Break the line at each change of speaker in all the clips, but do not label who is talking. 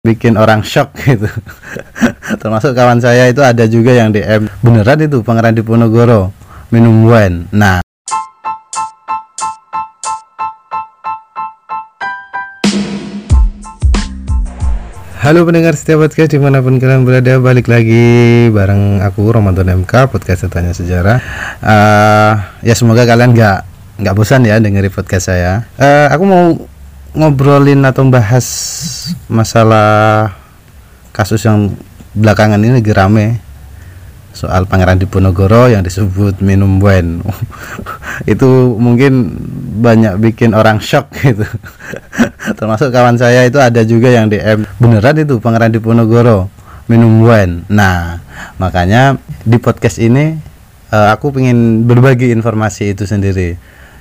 bikin orang shock gitu. Termasuk kawan saya itu ada juga yang DM beneran itu Pangeran Diponegoro minum wine? Nah. Halo pendengar setiap podcast di mana pun kalian berada balik lagi bareng aku Ramadan MK podcast tanya sejarah. Uh, ya semoga kalian nggak nggak bosan ya dengerin podcast saya. Uh, aku mau ngobrolin atau bahas masalah kasus yang belakangan ini lagi rame. Soal Pangeran Diponegoro yang disebut minum wine. Itu mungkin banyak bikin orang shock gitu. Termasuk kawan saya itu ada juga yang DM beneran itu Pangeran Diponegoro minum wine? Nah makanya di podcast ini uh, aku ingin berbagi informasi itu sendiri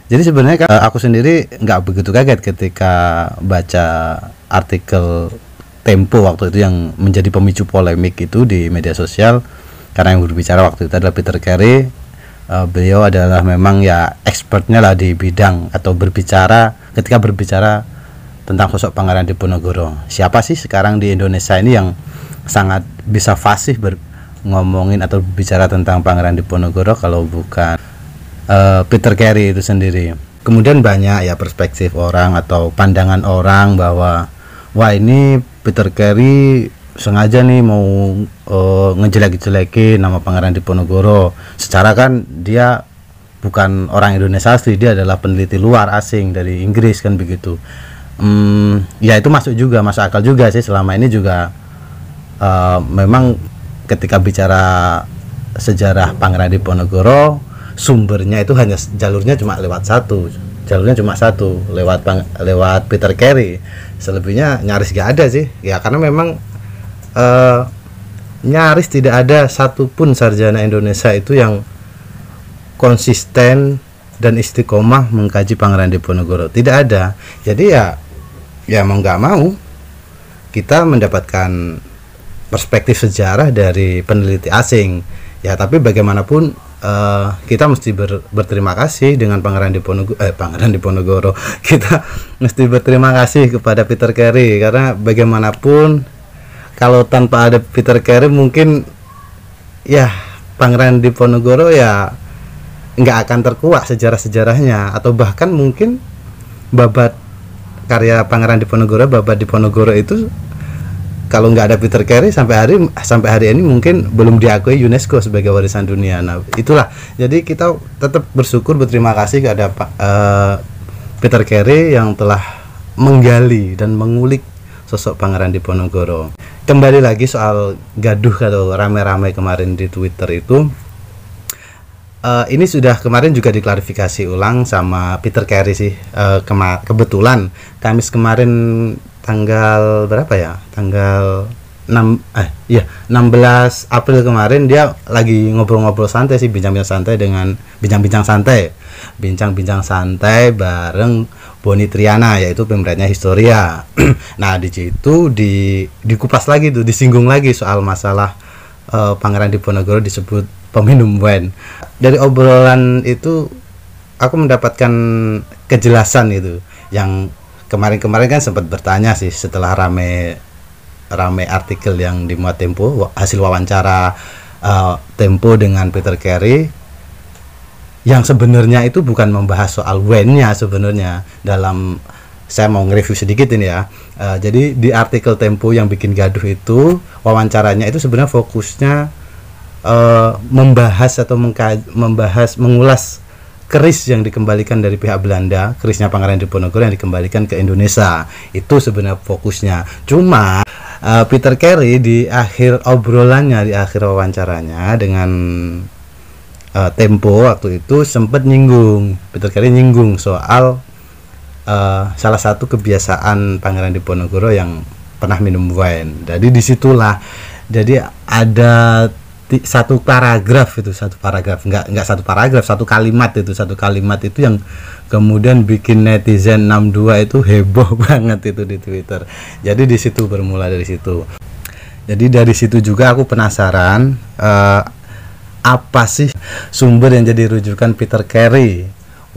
jadi sebenarnya uh, aku sendiri nggak begitu kaget ketika baca artikel Tempo waktu itu yang menjadi pemicu polemik itu di media sosial. Karena yang berbicara waktu itu adalah Peter Carey. Uh, beliau adalah memang ya expertnya lah di bidang atau berbicara ketika berbicara tentang sosok Pangeran Diponegoro. Siapa sih sekarang di Indonesia ini yang sangat bisa fasih ber ngomongin atau bicara tentang Pangeran Diponegoro kalau bukan uh, Peter Carey itu sendiri. Kemudian banyak ya perspektif orang atau pandangan orang bahwa wah ini Peter Carey sengaja nih mau uh, ngejelek-jelekin nama Pangeran Diponegoro. Secara kan dia bukan orang Indonesia asli, dia adalah peneliti luar asing dari Inggris kan begitu. Hmm, ya itu masuk juga, masuk akal juga sih selama ini juga uh, memang ketika bicara sejarah Pangeran Diponegoro sumbernya itu hanya jalurnya cuma lewat satu. Jalurnya cuma satu lewat bang, lewat Peter Carey. Selebihnya nyaris gak ada sih. Ya karena memang uh, nyaris tidak ada satupun sarjana Indonesia itu yang konsisten dan istiqomah mengkaji Pangeran Diponegoro. Tidak ada. Jadi ya ya mau nggak mau kita mendapatkan perspektif sejarah dari peneliti asing. Ya tapi bagaimanapun uh, kita mesti ber, berterima kasih dengan Pangeran Diponegoro eh Pangeran Diponegoro. Kita mesti berterima kasih kepada Peter Carey karena bagaimanapun kalau tanpa ada Peter Carey mungkin ya Pangeran Diponegoro ya nggak akan terkuak sejarah-sejarahnya. Atau bahkan mungkin babat karya Pangeran Diponegoro babat Diponegoro itu kalau nggak ada Peter Carey sampai hari sampai hari ini mungkin belum diakui UNESCO sebagai warisan dunia. Nah, itulah. Jadi kita tetap bersyukur berterima kasih kepada Pak uh, Peter Carey yang telah menggali dan mengulik sosok Pangeran Diponegoro. Kembali lagi soal gaduh atau rame-rame kemarin di Twitter itu uh, ini sudah kemarin juga diklarifikasi ulang sama Peter Carey sih uh, kebetulan Kamis kemarin tanggal berapa ya? Tanggal 6 eh iya 16 April kemarin dia lagi ngobrol-ngobrol santai sih bincang-bincang santai dengan bincang-bincang santai. Bincang-bincang santai bareng Boni Triana yaitu pemerannya Historia. Nah di situ di dikupas lagi tuh disinggung lagi soal masalah uh, Pangeran Diponegoro disebut peminum wine. Dari obrolan itu aku mendapatkan kejelasan itu yang kemarin-kemarin kan sempat bertanya sih setelah rame rame artikel yang dimuat Tempo hasil wawancara uh, Tempo dengan Peter Carey yang sebenarnya itu bukan membahas soal when-nya sebenarnya dalam saya mau nge-review sedikit ini ya. Uh, jadi di artikel Tempo yang bikin gaduh itu wawancaranya itu sebenarnya fokusnya uh, membahas atau membahas mengulas keris yang dikembalikan dari pihak Belanda, kerisnya Pangeran Diponegoro yang dikembalikan ke Indonesia. Itu sebenarnya fokusnya. Cuma uh, Peter Carey di akhir obrolannya, di akhir wawancaranya dengan uh, Tempo waktu itu sempat nyinggung, Peter Carey nyinggung soal uh, salah satu kebiasaan Pangeran Diponegoro yang pernah minum wine. Jadi di situlah jadi ada satu paragraf itu satu paragraf. Nggak nggak satu paragraf satu kalimat itu. Satu kalimat itu yang kemudian bikin netizen 62 itu heboh banget itu di Twitter. Jadi di situ bermula dari situ. Jadi dari situ juga aku penasaran uh, apa sih sumber yang jadi rujukan Peter Carey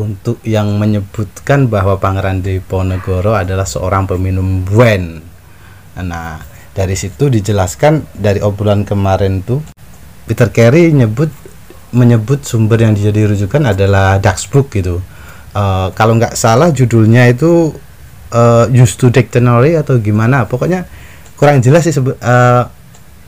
untuk yang menyebutkan bahwa Pangeran Diponegoro adalah seorang peminum wine? Nah dari situ dijelaskan dari obrolan kemarin tuh Peter Carey nyebut menyebut sumber yang jadi rujukan adalah Book gitu. Uh, kalau nggak salah judulnya itu uh, used to dictionary atau gimana. Pokoknya kurang jelas sih uh,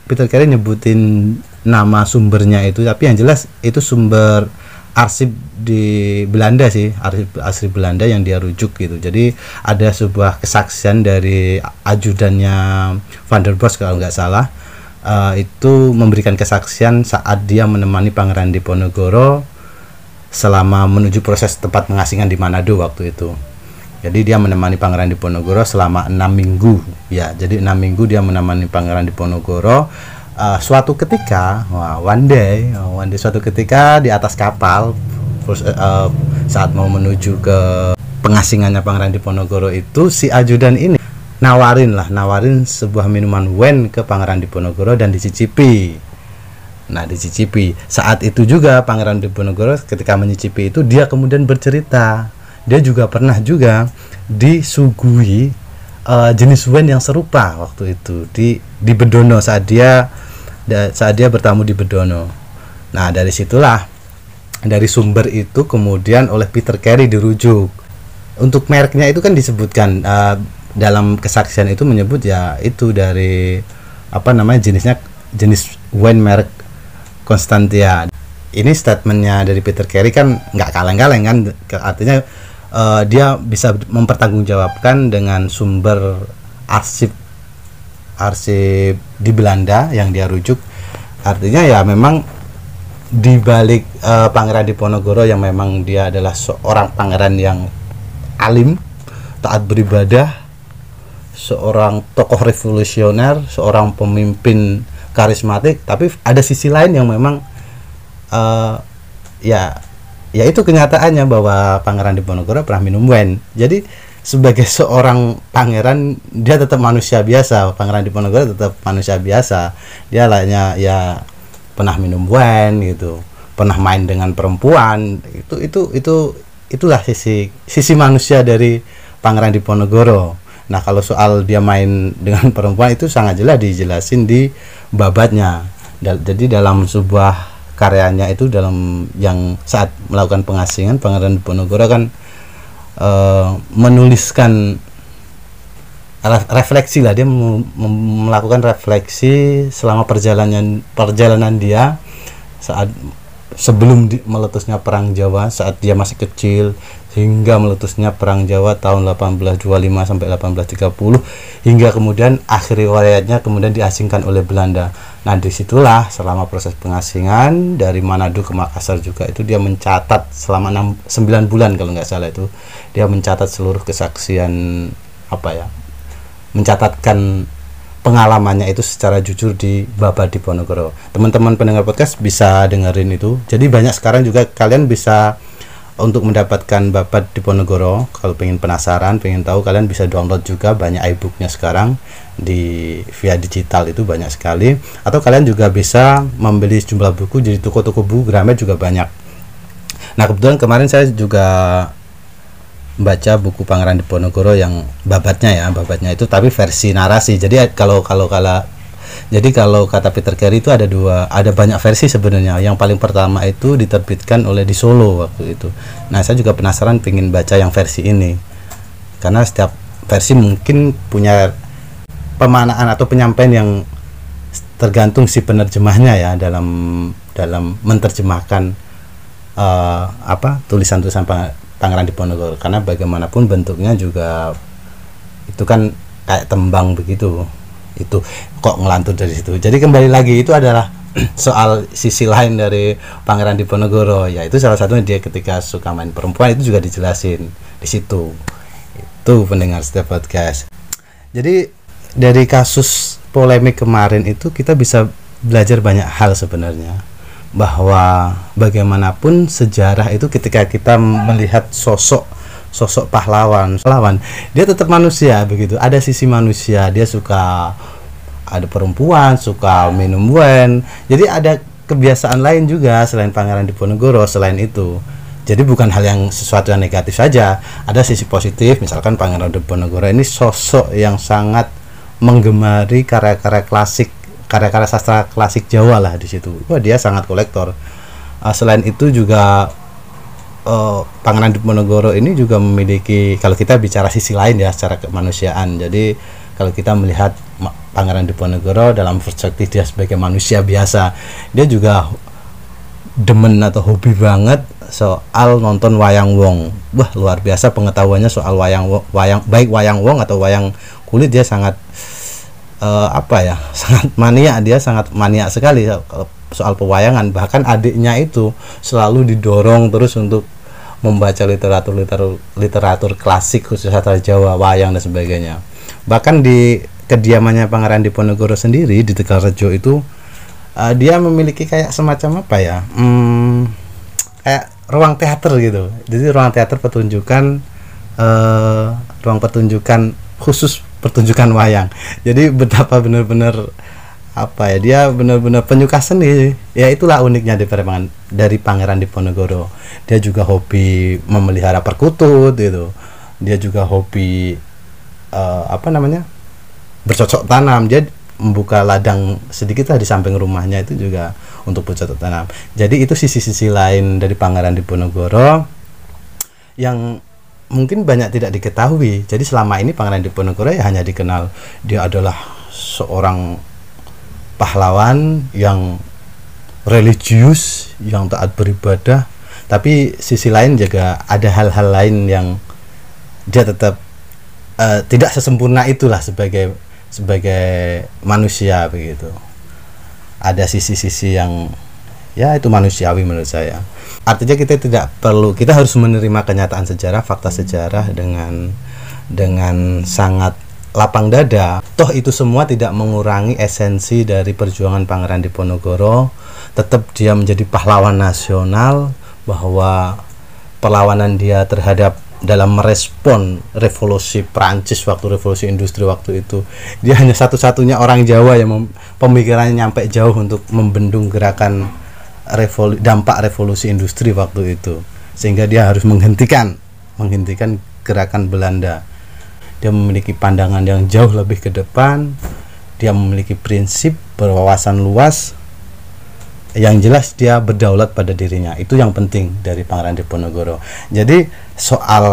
Peter Carey nyebutin nama sumbernya itu tapi yang jelas itu sumber arsip di Belanda sih arsip arsip Belanda yang dia rujuk gitu. Jadi ada sebuah kesaksian dari ajudannya Van der Bos kalau nggak salah uh, itu memberikan kesaksian saat dia menemani Pangeran Diponegoro selama menuju proses tempat pengasingan di Manado waktu itu. Jadi dia menemani Pangeran Diponegoro selama enam minggu. Ya jadi enam minggu dia menemani Pangeran Diponegoro. Uh, suatu ketika wah, one day uh, one day suatu ketika di atas kapal uh, saat mau menuju ke pengasingannya Pangeran Diponegoro itu si ajudan ini nawarin lah nawarin sebuah minuman wen ke Pangeran Diponegoro dan dicicipi nah dicicipi saat itu juga Pangeran Diponegoro ketika mencicipi itu dia kemudian bercerita dia juga pernah juga disuguhi uh, jenis wen yang serupa waktu itu di di Bedono saat dia saat dia bertamu di Bedono. Nah, dari situlah dari sumber itu kemudian oleh Peter Carey dirujuk. Untuk mereknya itu kan disebutkan uh, dalam kesaksian itu menyebut ya itu dari apa namanya jenisnya jenis wine merek Constantia. Ini statementnya dari Peter Carey kan nggak kaleng-kaleng kan artinya uh, dia bisa mempertanggungjawabkan dengan sumber arsip arsip di Belanda yang dia rujuk artinya ya memang di balik uh, Pangeran Diponegoro yang memang dia adalah seorang pangeran yang alim, taat beribadah, seorang tokoh revolusioner, seorang pemimpin karismatik, tapi ada sisi lain yang memang uh, ya ya itu kenyataannya bahwa Pangeran Diponegoro pernah minum wine. Jadi sebagai seorang pangeran dia tetap manusia biasa. Pangeran Diponegoro tetap manusia biasa. Dia lainnya ya pernah minum wine gitu. Pernah main dengan perempuan. Itu itu itu itulah sisi sisi manusia dari pangeran Diponegoro nah kalau soal dia main dengan perempuan itu sangat jelas dijelasin di babatnya. Jadi dalam sebuah karyanya itu dalam yang saat melakukan pengasingan pangeran Diponegoro kan uh, menuliskan refleksi lah dia melakukan refleksi selama perjalanan perjalanan dia saat sebelum di, meletusnya perang Jawa saat dia masih kecil hingga meletusnya perang Jawa tahun 1825 sampai 1830 hingga kemudian akhir riwayatnya kemudian diasingkan oleh Belanda. Nah di situlah selama proses pengasingan dari Manado ke Makassar juga itu dia mencatat selama 6, 9 bulan kalau nggak salah itu dia mencatat seluruh kesaksian apa ya mencatatkan pengalamannya itu secara jujur di Babat Diponegoro. Teman-teman pendengar podcast bisa dengerin itu. Jadi banyak sekarang juga kalian bisa untuk mendapatkan Babat Diponegoro. Kalau pengen penasaran pengen tahu kalian bisa download juga banyak iBooknya sekarang di via digital itu banyak sekali. Atau kalian juga bisa membeli sejumlah buku jadi toko-toko buku Gramet juga banyak. Nah kebetulan kemarin saya juga baca buku Pangeran Diponegoro yang babatnya ya babatnya itu tapi versi narasi. Jadi kalau kalau kalau jadi kalau kata Peter Carey itu ada dua, ada banyak versi sebenarnya. Yang paling pertama itu diterbitkan oleh di Solo waktu itu. Nah, saya juga penasaran pengen baca yang versi ini. Karena setiap versi mungkin punya pemanaan atau penyampaian yang tergantung si penerjemahnya ya dalam dalam menerjemahkan uh, apa tulisan-tulisan Pangeran Diponegoro karena bagaimanapun bentuknya juga itu kan kayak tembang begitu itu kok ngelantur dari situ. Jadi kembali lagi itu adalah soal sisi lain dari Pangeran Diponegoro. Ya itu salah satunya dia ketika suka main perempuan itu juga dijelasin di situ. Itu pendengar setiap podcast. Jadi dari kasus polemik kemarin itu kita bisa belajar banyak hal sebenarnya. Bahwa bagaimanapun sejarah itu ketika kita melihat sosok sosok pahlawan. Pahlawan. Dia tetap manusia begitu. Ada sisi manusia. Dia suka ada perempuan suka minum wine. Jadi ada kebiasaan lain juga selain Pangeran Diponegoro selain itu. Jadi bukan hal yang sesuatu yang negatif saja. Ada sisi positif misalkan Pangeran Diponegoro ini sosok yang sangat menggemari karya-karya klasik karya-karya sastra klasik Jawa lah di situ. Wah dia sangat kolektor. Uh, selain itu juga uh, Pangeran Diponegoro ini juga memiliki kalau kita bicara sisi lain ya secara kemanusiaan. Jadi kalau kita melihat Pangeran Diponegoro dalam perspektif dia sebagai manusia biasa dia juga demen atau hobi banget soal nonton wayang wong. Wah luar biasa pengetahuannya soal wayang wayang baik wayang wong atau wayang kulit dia sangat uh, apa ya sangat mania dia sangat mania sekali soal pewayangan. Bahkan adiknya itu selalu didorong terus untuk membaca literatur literatur literatur klasik khusus sastra Jawa wayang dan sebagainya. Bahkan di kediamannya Pangeran Diponegoro sendiri di Tegalrejo itu uh, dia memiliki kayak semacam apa ya hmm, kayak ruang teater gitu. Jadi ruang teater pertunjukan uh, ruang pertunjukan khusus pertunjukan wayang. Jadi betapa benar-benar apa ya dia benar-benar penyuka seni. Ya itulah uniknya di Pangeran dari Pangeran Diponegoro. Dia juga hobi memelihara perkutut gitu. Dia juga hobi uh, apa namanya bercocok tanam. Dia membuka ladang sedikit lah di samping rumahnya itu juga untuk bercocok tanam. Jadi itu sisi-sisi lain dari Pangeran Diponegoro yang mungkin banyak tidak diketahui. Jadi selama ini Pangeran Diponegoro ya hanya dikenal dia adalah seorang pahlawan yang religius yang taat beribadah. Tapi sisi lain juga ada hal-hal lain yang dia tetap uh, tidak sesempurna itulah sebagai sebagai manusia begitu. Ada sisi-sisi yang ya itu manusiawi menurut saya. Artinya kita tidak perlu kita harus menerima kenyataan sejarah fakta sejarah dengan dengan sangat lapang dada. Toh itu semua tidak mengurangi esensi dari perjuangan Pangeran Diponegoro. Tetap dia menjadi pahlawan nasional bahwa perlawanan dia terhadap dalam merespon revolusi Prancis waktu revolusi industri waktu itu dia hanya satu-satunya orang Jawa yang pemikirannya nyampe jauh untuk membendung gerakan revolu dampak revolusi industri waktu itu sehingga dia harus menghentikan menghentikan gerakan Belanda dia memiliki pandangan yang jauh lebih ke depan. Dia memiliki prinsip berwawasan luas. Yang jelas dia berdaulat pada dirinya. Itu yang penting dari Pangeran Diponegoro. Jadi soal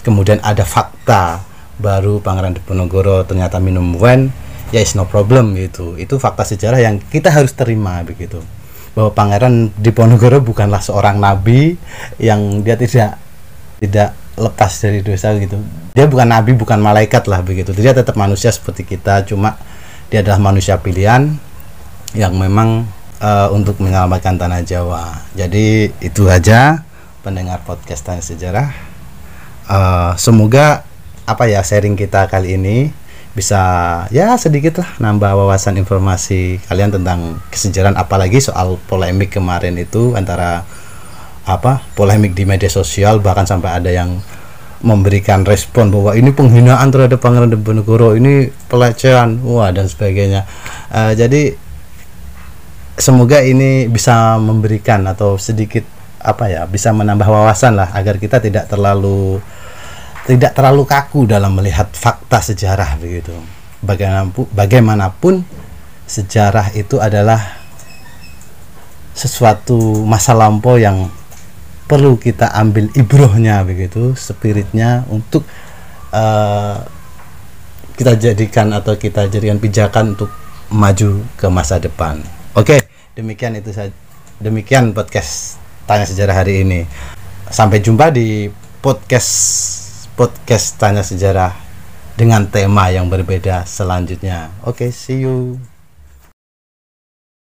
kemudian ada fakta baru Pangeran Diponegoro ternyata minum wine ya is no problem gitu. Itu fakta sejarah yang kita harus terima begitu. Bahwa Pangeran Diponegoro bukanlah seorang nabi yang dia tidak tidak lepas dari dosa gitu. Dia bukan nabi bukan malaikat lah begitu. Dia tetap manusia seperti kita cuma dia adalah manusia pilihan yang memang uh, untuk menyelamatkan tanah Jawa. Jadi itu aja pendengar podcast tanya sejarah. Uh, semoga apa ya sharing kita kali ini bisa ya sedikit lah nambah wawasan informasi kalian tentang kesejaraan apalagi soal polemik kemarin itu antara apa polemik di media sosial bahkan sampai ada yang memberikan respon bahwa ini penghinaan terhadap Pangeran Diponegoro ini pelecehan wah dan sebagainya. Uh, jadi semoga ini bisa memberikan atau sedikit apa ya bisa menambah wawasan lah agar kita tidak terlalu tidak terlalu kaku dalam melihat fakta sejarah begitu. Bagaimanapun bagaimanapun sejarah itu adalah sesuatu masa lampau yang perlu kita ambil ibrohnya begitu spiritnya untuk uh, kita jadikan atau kita jadikan pijakan untuk maju ke masa depan. Oke demikian itu saja. Demikian podcast tanya sejarah hari ini. Sampai jumpa di podcast podcast tanya sejarah dengan tema yang berbeda selanjutnya. Oke see you